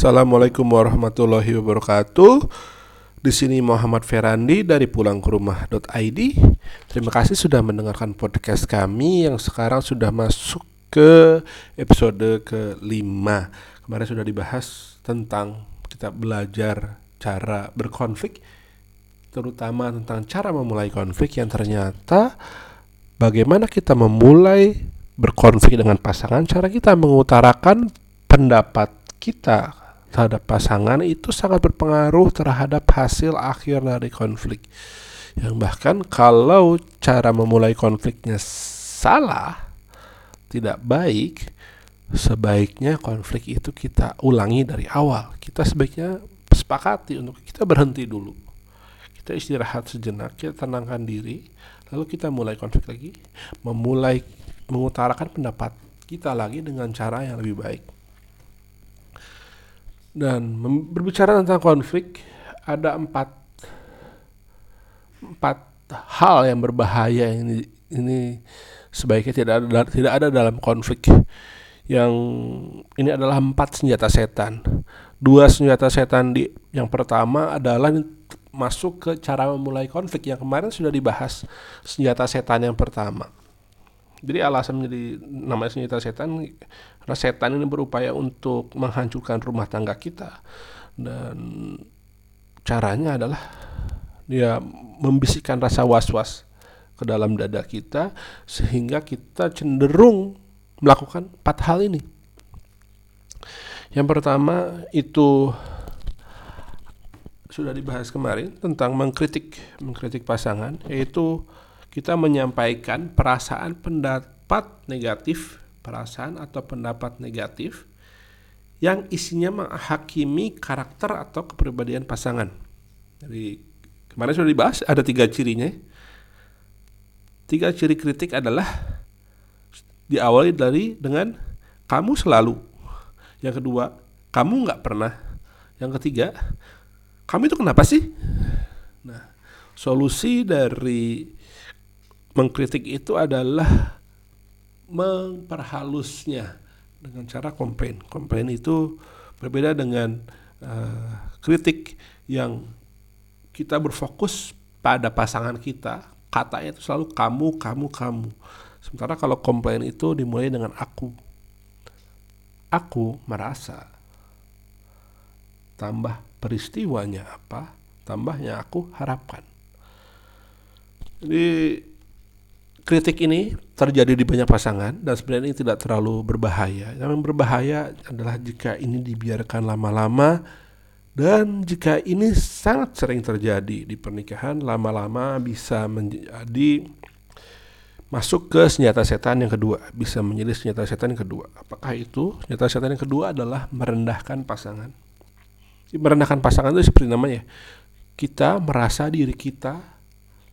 Assalamualaikum warahmatullahi wabarakatuh. Di sini Muhammad Ferandi dari pulangkerumah.id. Terima kasih sudah mendengarkan podcast kami yang sekarang sudah masuk ke episode kelima. Kemarin sudah dibahas tentang kita belajar cara berkonflik, terutama tentang cara memulai konflik yang ternyata bagaimana kita memulai berkonflik dengan pasangan, cara kita mengutarakan pendapat kita terhadap pasangan itu sangat berpengaruh terhadap hasil akhir dari konflik. Yang bahkan kalau cara memulai konfliknya salah, tidak baik, sebaiknya konflik itu kita ulangi dari awal. Kita sebaiknya sepakati untuk kita berhenti dulu. Kita istirahat sejenak, kita tenangkan diri, lalu kita mulai konflik lagi, memulai mengutarakan pendapat kita lagi dengan cara yang lebih baik. Dan berbicara tentang konflik, ada empat empat hal yang berbahaya ini ini sebaiknya tidak ada tidak ada dalam konflik yang ini adalah empat senjata setan. Dua senjata setan di yang pertama adalah masuk ke cara memulai konflik yang kemarin sudah dibahas senjata setan yang pertama. Jadi alasan menjadi namanya senjata setan setan ini berupaya untuk menghancurkan rumah tangga kita dan caranya adalah dia membisikkan rasa was-was ke dalam dada kita sehingga kita cenderung melakukan empat hal ini. Yang pertama itu sudah dibahas kemarin tentang mengkritik mengkritik pasangan yaitu kita menyampaikan perasaan pendapat negatif, perasaan atau pendapat negatif yang isinya menghakimi karakter atau kepribadian pasangan. Jadi kemarin sudah dibahas ada tiga cirinya. Tiga ciri kritik adalah diawali dari dengan kamu selalu. Yang kedua, kamu nggak pernah. Yang ketiga, kamu itu kenapa sih? Nah, solusi dari mengkritik itu adalah memperhalusnya dengan cara komplain. Komplain itu berbeda dengan uh, kritik yang kita berfokus pada pasangan kita. Katanya itu selalu kamu, kamu, kamu. Sementara kalau komplain itu dimulai dengan aku. Aku merasa tambah peristiwanya apa, tambahnya aku harapkan. Jadi kritik ini terjadi di banyak pasangan dan sebenarnya ini tidak terlalu berbahaya. Yang berbahaya adalah jika ini dibiarkan lama-lama dan jika ini sangat sering terjadi di pernikahan lama-lama bisa menjadi masuk ke senjata setan yang kedua, bisa menjadi senjata setan yang kedua. Apakah itu? Senjata setan yang kedua adalah merendahkan pasangan. Merendahkan pasangan itu seperti namanya. Kita merasa diri kita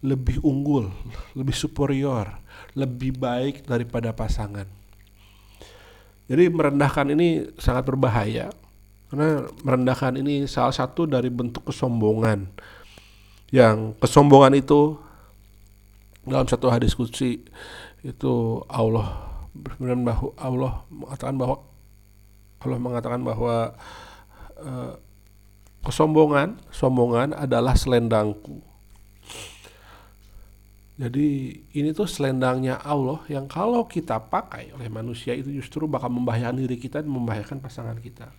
lebih unggul, lebih superior, lebih baik daripada pasangan. Jadi merendahkan ini sangat berbahaya karena merendahkan ini salah satu dari bentuk kesombongan. Yang kesombongan itu dalam satu hadis kutsi itu Allah berfirman bahwa Allah mengatakan bahwa Allah mengatakan bahwa uh, kesombongan sombongan adalah selendangku jadi ini tuh selendangnya Allah yang kalau kita pakai oleh manusia itu justru bakal membahayakan diri kita dan membahayakan pasangan kita.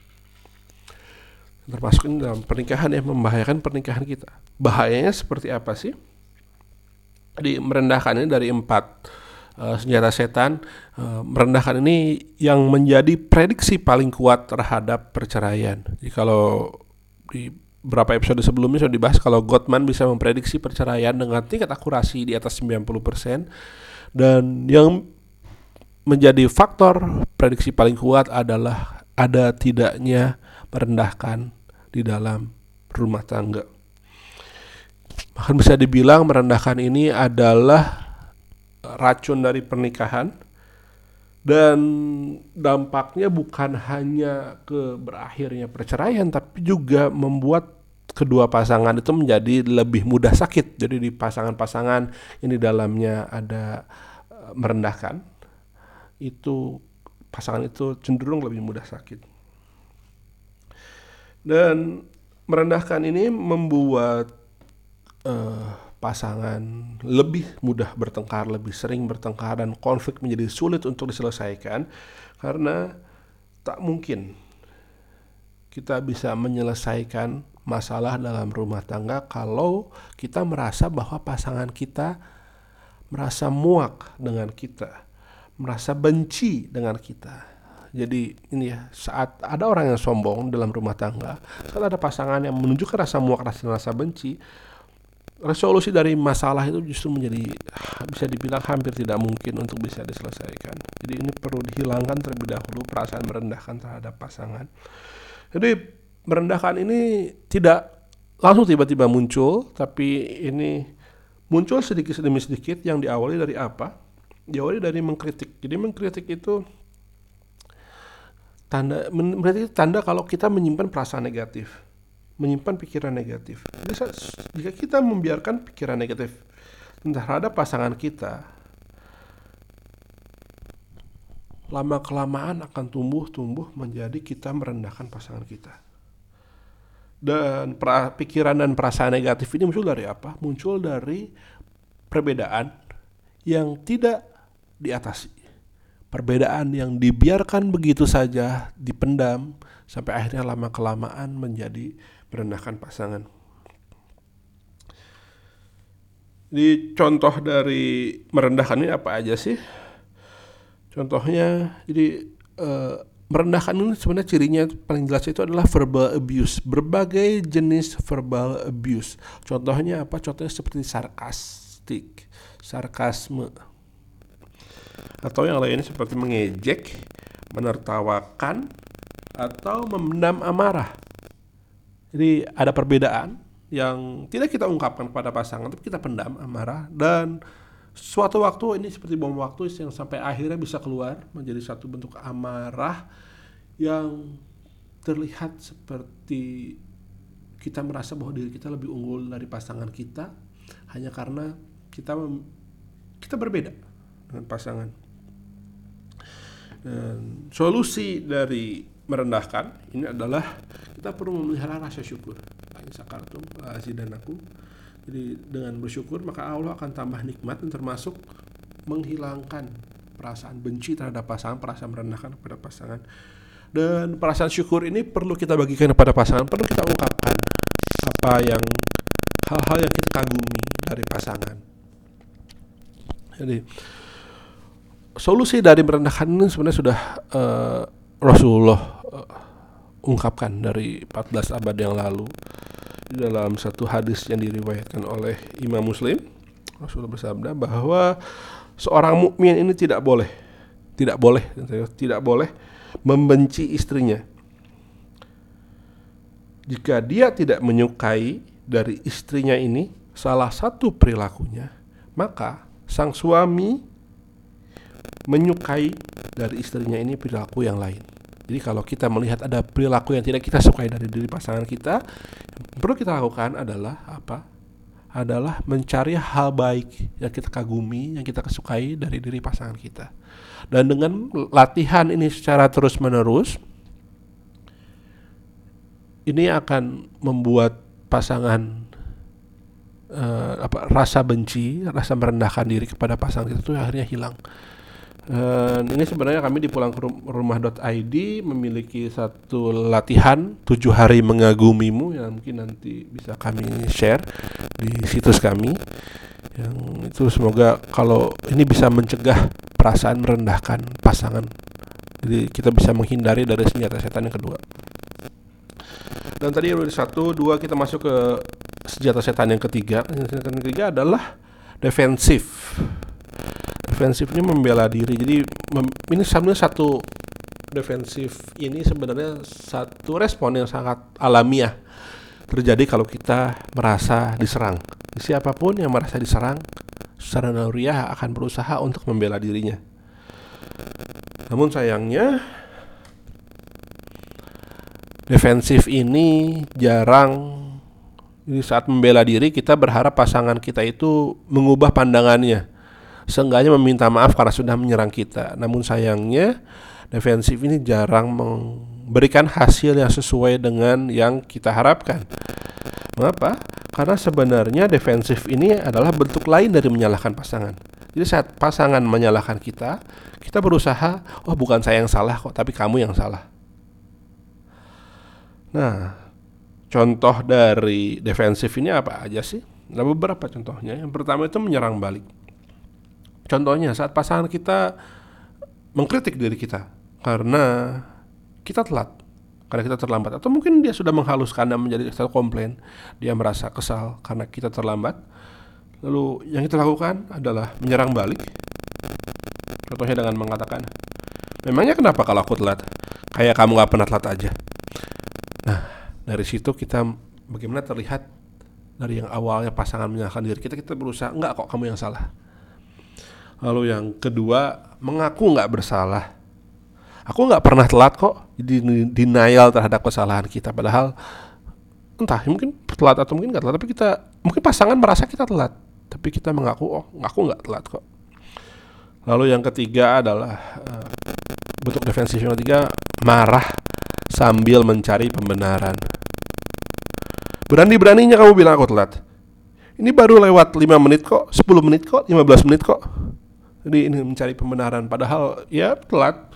Termasuk ini dalam pernikahan yang membahayakan pernikahan kita. Bahayanya seperti apa sih? Di merendahkan ini dari empat uh, senjata setan, uh, merendahkan ini yang menjadi prediksi paling kuat terhadap perceraian. Jadi kalau di beberapa episode sebelumnya sudah dibahas kalau Gottman bisa memprediksi perceraian dengan tingkat akurasi di atas 90% dan yang menjadi faktor prediksi paling kuat adalah ada tidaknya merendahkan di dalam rumah tangga. Bahkan bisa dibilang merendahkan ini adalah racun dari pernikahan dan dampaknya bukan hanya ke berakhirnya perceraian tapi juga membuat kedua pasangan itu menjadi lebih mudah sakit. Jadi di pasangan-pasangan ini dalamnya ada eh, merendahkan itu pasangan itu cenderung lebih mudah sakit. Dan merendahkan ini membuat uh, pasangan lebih mudah bertengkar, lebih sering bertengkar dan konflik menjadi sulit untuk diselesaikan karena tak mungkin kita bisa menyelesaikan masalah dalam rumah tangga kalau kita merasa bahwa pasangan kita merasa muak dengan kita, merasa benci dengan kita. Jadi ini ya saat ada orang yang sombong dalam rumah tangga, saat ada pasangan yang menunjukkan rasa muak, rasa rasa benci, resolusi dari masalah itu justru menjadi bisa dibilang hampir tidak mungkin untuk bisa diselesaikan. Jadi ini perlu dihilangkan terlebih dahulu perasaan merendahkan terhadap pasangan. Jadi merendahkan ini tidak langsung tiba-tiba muncul, tapi ini muncul sedikit demi sedikit yang diawali dari apa? Diawali dari mengkritik. Jadi mengkritik itu tanda berarti tanda kalau kita menyimpan perasaan negatif, menyimpan pikiran negatif. Jadi jika kita membiarkan pikiran negatif terhadap pasangan kita, lama kelamaan akan tumbuh-tumbuh menjadi kita merendahkan pasangan kita. Dan pra, pikiran dan perasaan negatif ini muncul dari apa? Muncul dari perbedaan yang tidak diatasi perbedaan yang dibiarkan begitu saja dipendam sampai akhirnya lama kelamaan menjadi merendahkan pasangan. Di contoh dari merendahkan ini apa aja sih? Contohnya jadi uh, merendahkan ini sebenarnya cirinya paling jelas itu adalah verbal abuse, berbagai jenis verbal abuse. Contohnya apa? Contohnya seperti sarkastik, sarkasme, atau yang lainnya seperti mengejek, menertawakan, atau memendam amarah. Jadi ada perbedaan yang tidak kita ungkapkan kepada pasangan, tapi kita pendam amarah dan suatu waktu ini seperti bom waktu yang sampai akhirnya bisa keluar menjadi satu bentuk amarah yang terlihat seperti kita merasa bahwa diri kita lebih unggul dari pasangan kita hanya karena kita kita berbeda dengan pasangan. Dan solusi dari merendahkan ini adalah kita perlu memelihara rasa syukur. Sakartum aku. Jadi dengan bersyukur maka Allah akan tambah nikmat dan termasuk menghilangkan perasaan benci terhadap pasangan, perasaan merendahkan kepada pasangan. Dan perasaan syukur ini perlu kita bagikan kepada pasangan, perlu kita ungkapkan apa yang hal-hal yang kita kagumi dari pasangan. Jadi solusi dari merendahkan ini sebenarnya sudah uh, Rasulullah uh, ungkapkan dari 14 abad yang lalu dalam satu hadis yang diriwayatkan oleh Imam Muslim Rasulullah bersabda bahwa seorang mukmin ini tidak boleh tidak boleh tidak boleh membenci istrinya jika dia tidak menyukai dari istrinya ini salah satu perilakunya maka sang suami menyukai dari istrinya ini perilaku yang lain. Jadi kalau kita melihat ada perilaku yang tidak kita sukai dari diri pasangan kita, yang perlu kita lakukan adalah apa? Adalah mencari hal baik yang kita kagumi, yang kita kesukai dari diri pasangan kita. Dan dengan latihan ini secara terus-menerus, ini akan membuat pasangan uh, apa rasa benci, rasa merendahkan diri kepada pasangan kita itu akhirnya hilang. Dan ini sebenarnya kami di pulang rumah.id memiliki satu latihan tujuh hari mengagumimu yang mungkin nanti bisa kami share di situs kami. Yang itu semoga kalau ini bisa mencegah perasaan merendahkan pasangan. Jadi kita bisa menghindari dari senjata setan yang kedua. Dan tadi udah satu, dua kita masuk ke senjata setan yang ketiga. Senjata setan yang ketiga adalah defensif defensifnya membela diri. Jadi mem, ini sebenarnya satu defensif ini sebenarnya satu respon yang sangat alamiah terjadi kalau kita merasa diserang. Siapa pun yang merasa diserang secara naluriah akan berusaha untuk membela dirinya. Namun sayangnya defensif ini jarang. Di saat membela diri kita berharap pasangan kita itu mengubah pandangannya seenggaknya meminta maaf karena sudah menyerang kita. Namun sayangnya defensif ini jarang memberikan hasil yang sesuai dengan yang kita harapkan. Mengapa? Karena sebenarnya defensif ini adalah bentuk lain dari menyalahkan pasangan. Jadi saat pasangan menyalahkan kita, kita berusaha, oh bukan saya yang salah kok, tapi kamu yang salah. Nah, contoh dari defensif ini apa aja sih? Ada beberapa contohnya. Yang pertama itu menyerang balik. Contohnya saat pasangan kita mengkritik diri kita karena kita telat, karena kita terlambat, atau mungkin dia sudah menghaluskan dan menjadi satu komplain, dia merasa kesal karena kita terlambat. Lalu yang kita lakukan adalah menyerang balik. Contohnya dengan mengatakan, memangnya kenapa kalau aku telat? Kayak kamu gak pernah telat aja. Nah, dari situ kita bagaimana terlihat dari yang awalnya pasangan menyalahkan diri kita, kita berusaha enggak kok kamu yang salah. Lalu yang kedua, mengaku nggak bersalah. Aku nggak pernah telat kok, denial terhadap kesalahan kita. Padahal entah mungkin telat atau mungkin nggak telat, tapi kita mungkin pasangan merasa kita telat, tapi kita mengaku oh aku nggak telat kok. Lalu yang ketiga adalah uh, bentuk defensif yang ketiga marah sambil mencari pembenaran. Berani-beraninya kamu bilang aku telat. Ini baru lewat 5 menit kok, 10 menit kok, 15 menit kok. Jadi ini mencari pembenaran padahal ya telat.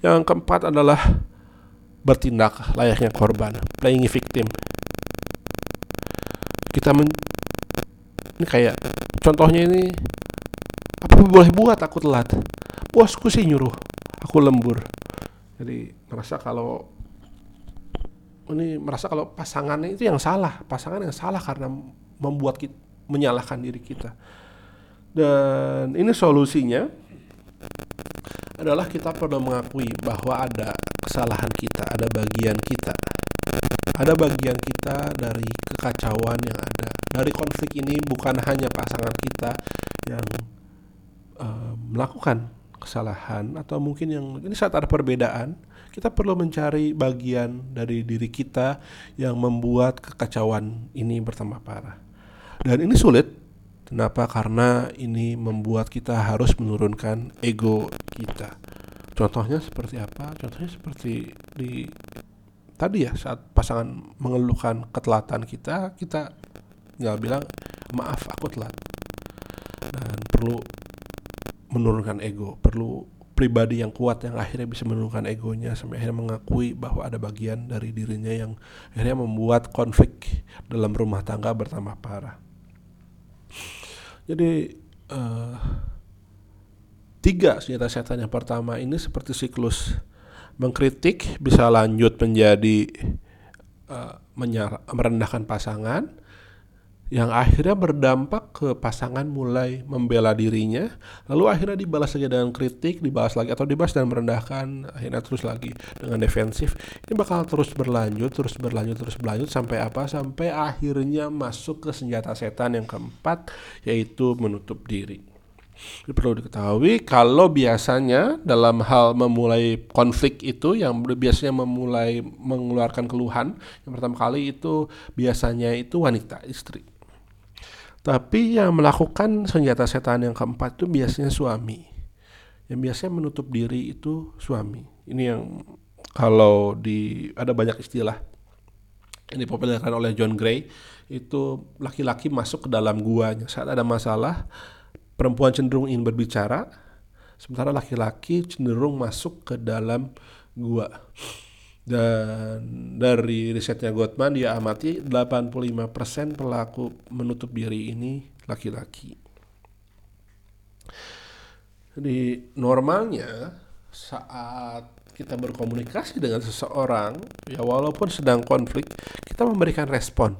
Yang keempat adalah bertindak layaknya korban, playing victim. Kita men ini kayak contohnya ini apa boleh buat aku telat bosku sih nyuruh aku lembur jadi merasa kalau ini merasa kalau pasangannya itu yang salah, pasangan yang salah karena membuat kita menyalahkan diri kita. Dan ini solusinya adalah kita perlu mengakui bahwa ada kesalahan kita, ada bagian kita. Ada bagian kita dari kekacauan yang ada. Dari konflik ini bukan hanya pasangan kita yang uh, melakukan kesalahan atau mungkin yang ini saat ada perbedaan, kita perlu mencari bagian dari diri kita yang membuat kekacauan ini bertambah parah. Dan ini sulit. Kenapa? Karena ini membuat kita harus menurunkan ego kita. Contohnya seperti apa? Contohnya seperti di tadi ya saat pasangan mengeluhkan ketelatan kita, kita nggak bilang maaf aku telat. Dan perlu menurunkan ego, perlu pribadi yang kuat yang akhirnya bisa menurunkan egonya sampai akhirnya mengakui bahwa ada bagian dari dirinya yang akhirnya membuat konflik dalam rumah tangga bertambah parah. Jadi uh, tiga senjata setan yang pertama ini seperti siklus mengkritik bisa lanjut menjadi uh, merendahkan pasangan yang akhirnya berdampak ke pasangan mulai membela dirinya, lalu akhirnya dibalas saja dengan kritik, dibalas lagi atau dibalas dan merendahkan, akhirnya terus lagi dengan defensif. Ini bakal terus berlanjut, terus berlanjut, terus berlanjut sampai apa? Sampai akhirnya masuk ke senjata setan yang keempat, yaitu menutup diri. Perlu diketahui kalau biasanya dalam hal memulai konflik itu yang biasanya memulai mengeluarkan keluhan yang pertama kali itu biasanya itu wanita istri tapi yang melakukan senjata setan yang keempat itu biasanya suami. Yang biasanya menutup diri itu suami. Ini yang kalau di ada banyak istilah yang dipopulerkan oleh John Gray itu laki-laki masuk ke dalam guanya saat ada masalah perempuan cenderung ingin berbicara sementara laki-laki cenderung masuk ke dalam gua dan dari risetnya Gottman dia amati 85% pelaku menutup diri ini laki-laki. Jadi normalnya saat kita berkomunikasi dengan seseorang ya walaupun sedang konflik kita memberikan respon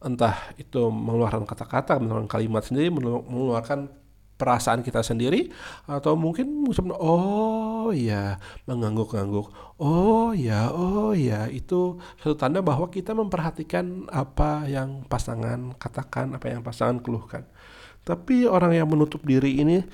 entah itu mengeluarkan kata-kata mengeluarkan kalimat sendiri mengeluarkan perasaan kita sendiri atau mungkin oh ya mengangguk-angguk oh ya oh ya itu satu tanda bahwa kita memperhatikan apa yang pasangan katakan apa yang pasangan keluhkan. Tapi orang yang menutup diri ini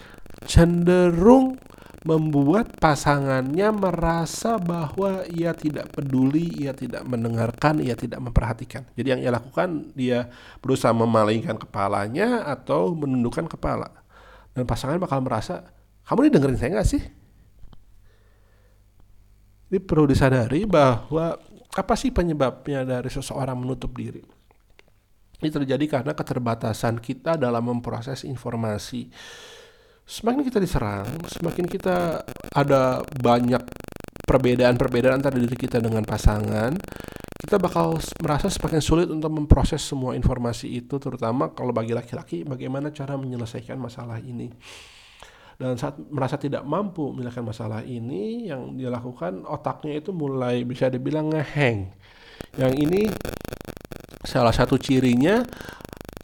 cenderung membuat pasangannya merasa bahwa ia tidak peduli, ia tidak mendengarkan, ia tidak memperhatikan. Jadi yang ia lakukan dia berusaha memalingkan kepalanya atau menundukkan kepala dan pasangan bakal merasa kamu ini dengerin saya nggak sih ini perlu disadari bahwa apa sih penyebabnya dari seseorang menutup diri? Ini terjadi karena keterbatasan kita dalam memproses informasi. Semakin kita diserang, semakin kita ada banyak perbedaan-perbedaan antara diri kita dengan pasangan, kita bakal merasa semakin sulit untuk memproses semua informasi itu, terutama kalau bagi laki-laki bagaimana cara menyelesaikan masalah ini. Dan saat merasa tidak mampu menyelesaikan masalah ini, yang dia lakukan otaknya itu mulai bisa dibilang ngeheng. Yang ini salah satu cirinya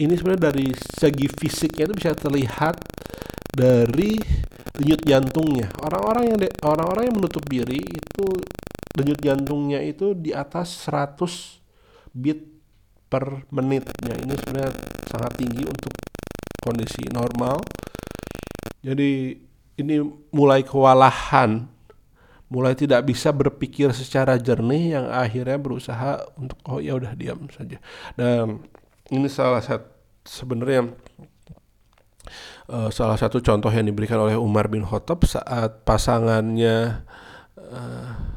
ini sebenarnya dari segi fisiknya itu bisa terlihat dari denyut jantungnya. Orang-orang yang orang-orang yang menutup diri itu denyut jantungnya itu di atas 100 beat per menitnya. Ini sebenarnya sangat tinggi untuk kondisi normal. Jadi ini mulai kewalahan, mulai tidak bisa berpikir secara jernih yang akhirnya berusaha untuk oh ya udah diam saja. Dan ini salah satu sebenarnya uh, salah satu contoh yang diberikan oleh Umar bin Khattab saat pasangannya uh,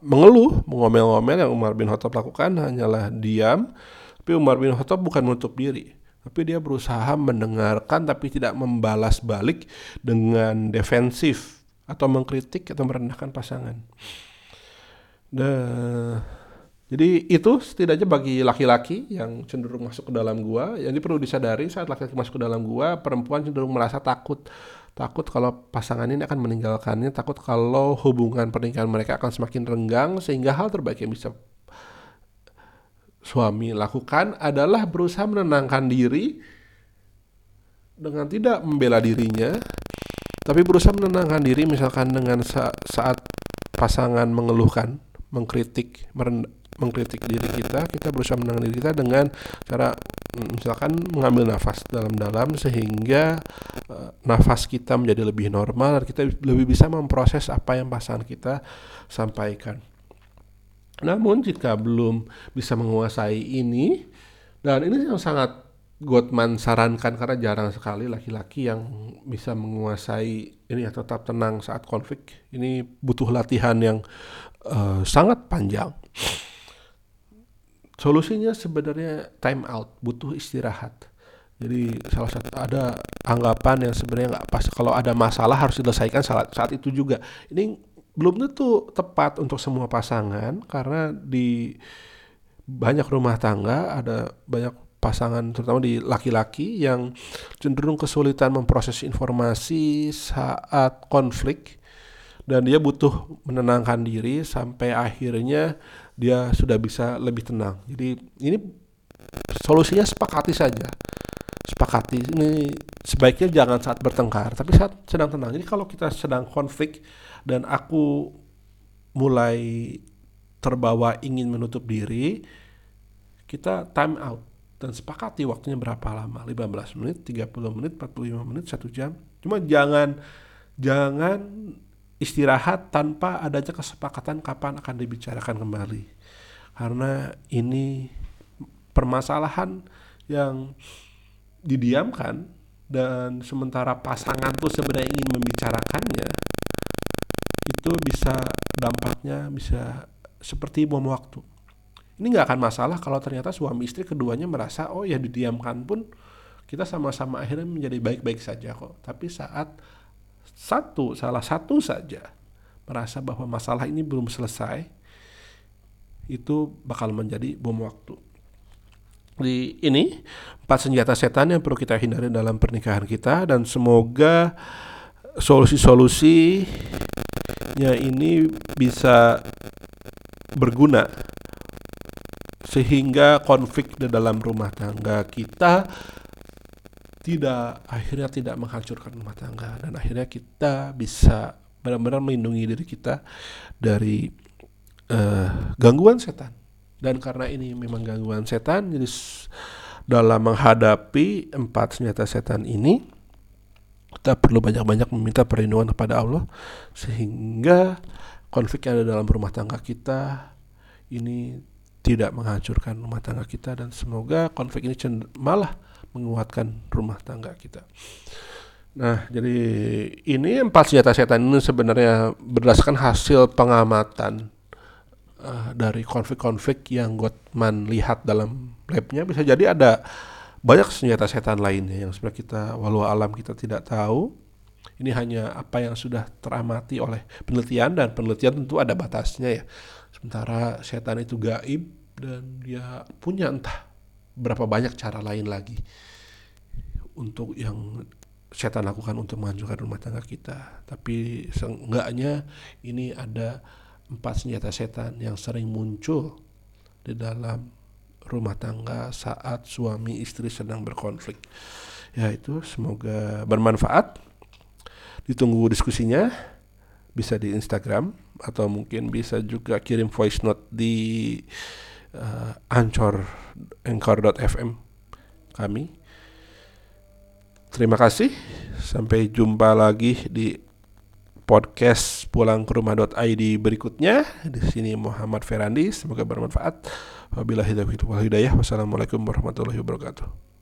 mengeluh, mengomel-ngomel yang Umar bin Khattab lakukan hanyalah diam. Tapi Umar bin Khattab bukan menutup diri, tapi dia berusaha mendengarkan tapi tidak membalas balik dengan defensif atau mengkritik atau merendahkan pasangan. Dan jadi itu setidaknya bagi laki-laki yang cenderung masuk ke dalam gua, jadi perlu disadari saat laki-laki masuk ke dalam gua, perempuan cenderung merasa takut. Takut kalau pasangan ini akan meninggalkannya, takut kalau hubungan pernikahan mereka akan semakin renggang sehingga hal terbaik yang bisa suami lakukan adalah berusaha menenangkan diri dengan tidak membela dirinya, tapi berusaha menenangkan diri misalkan dengan saat pasangan mengeluhkan, mengkritik, mengkritik diri kita, kita berusaha menangani diri kita dengan cara misalkan mengambil nafas dalam-dalam sehingga nafas kita menjadi lebih normal dan kita lebih bisa memproses apa yang pasangan kita sampaikan. Namun jika belum bisa menguasai ini dan ini yang sangat Gottman sarankan karena jarang sekali laki-laki yang bisa menguasai ini ya tetap tenang saat konflik. Ini butuh latihan yang uh, sangat panjang. Solusinya sebenarnya time out, butuh istirahat. Jadi salah satu ada anggapan yang sebenarnya nggak pas kalau ada masalah harus diselesaikan saat saat itu juga. Ini belum tentu tepat untuk semua pasangan karena di banyak rumah tangga ada banyak pasangan terutama di laki-laki yang cenderung kesulitan memproses informasi saat konflik dan dia butuh menenangkan diri sampai akhirnya dia sudah bisa lebih tenang. Jadi ini solusinya sepakati saja. Sepakati ini sebaiknya jangan saat bertengkar, tapi saat sedang tenang. Jadi kalau kita sedang konflik dan aku mulai terbawa ingin menutup diri, kita time out dan sepakati waktunya berapa lama 15 menit 30 menit 45 menit satu jam cuma jangan jangan istirahat tanpa adanya kesepakatan kapan akan dibicarakan kembali. Karena ini permasalahan yang didiamkan dan sementara pasangan tuh sebenarnya ingin membicarakannya itu bisa dampaknya bisa seperti bom waktu. Ini nggak akan masalah kalau ternyata suami istri keduanya merasa oh ya didiamkan pun kita sama-sama akhirnya menjadi baik-baik saja kok. Tapi saat satu salah satu saja merasa bahwa masalah ini belum selesai itu bakal menjadi bom waktu. Di ini empat senjata setan yang perlu kita hindari dalam pernikahan kita dan semoga solusi-solusinya ini bisa berguna sehingga konflik di dalam rumah tangga kita tidak akhirnya tidak menghancurkan rumah tangga dan akhirnya kita bisa benar-benar melindungi diri kita dari uh, gangguan setan dan karena ini memang gangguan setan jadi dalam menghadapi empat senjata setan ini kita perlu banyak-banyak meminta perlindungan kepada Allah sehingga konflik yang ada dalam rumah tangga kita ini tidak menghancurkan rumah tangga kita dan semoga konflik ini malah menguatkan rumah tangga kita. Nah, jadi ini empat senjata setan ini sebenarnya berdasarkan hasil pengamatan uh, dari konflik-konflik yang Gottman lihat dalam labnya bisa jadi ada banyak senjata setan lainnya yang sebenarnya kita walau alam kita tidak tahu. Ini hanya apa yang sudah teramati oleh penelitian dan penelitian tentu ada batasnya ya. Sementara setan itu gaib dan dia punya entah berapa banyak cara lain lagi untuk yang setan lakukan untuk menghancurkan rumah tangga kita. Tapi seenggaknya ini ada empat senjata setan yang sering muncul di dalam rumah tangga saat suami istri sedang berkonflik. Ya itu semoga bermanfaat. Ditunggu diskusinya bisa di Instagram atau mungkin bisa juga kirim voice note di uh, Anchor anchor.fm kami Terima kasih. Sampai jumpa lagi di podcast pulang ke rumah.id berikutnya. Di sini Muhammad Ferandi. Semoga bermanfaat. Wabillahi taufiq wal hidayah. Wassalamualaikum warahmatullahi wabarakatuh.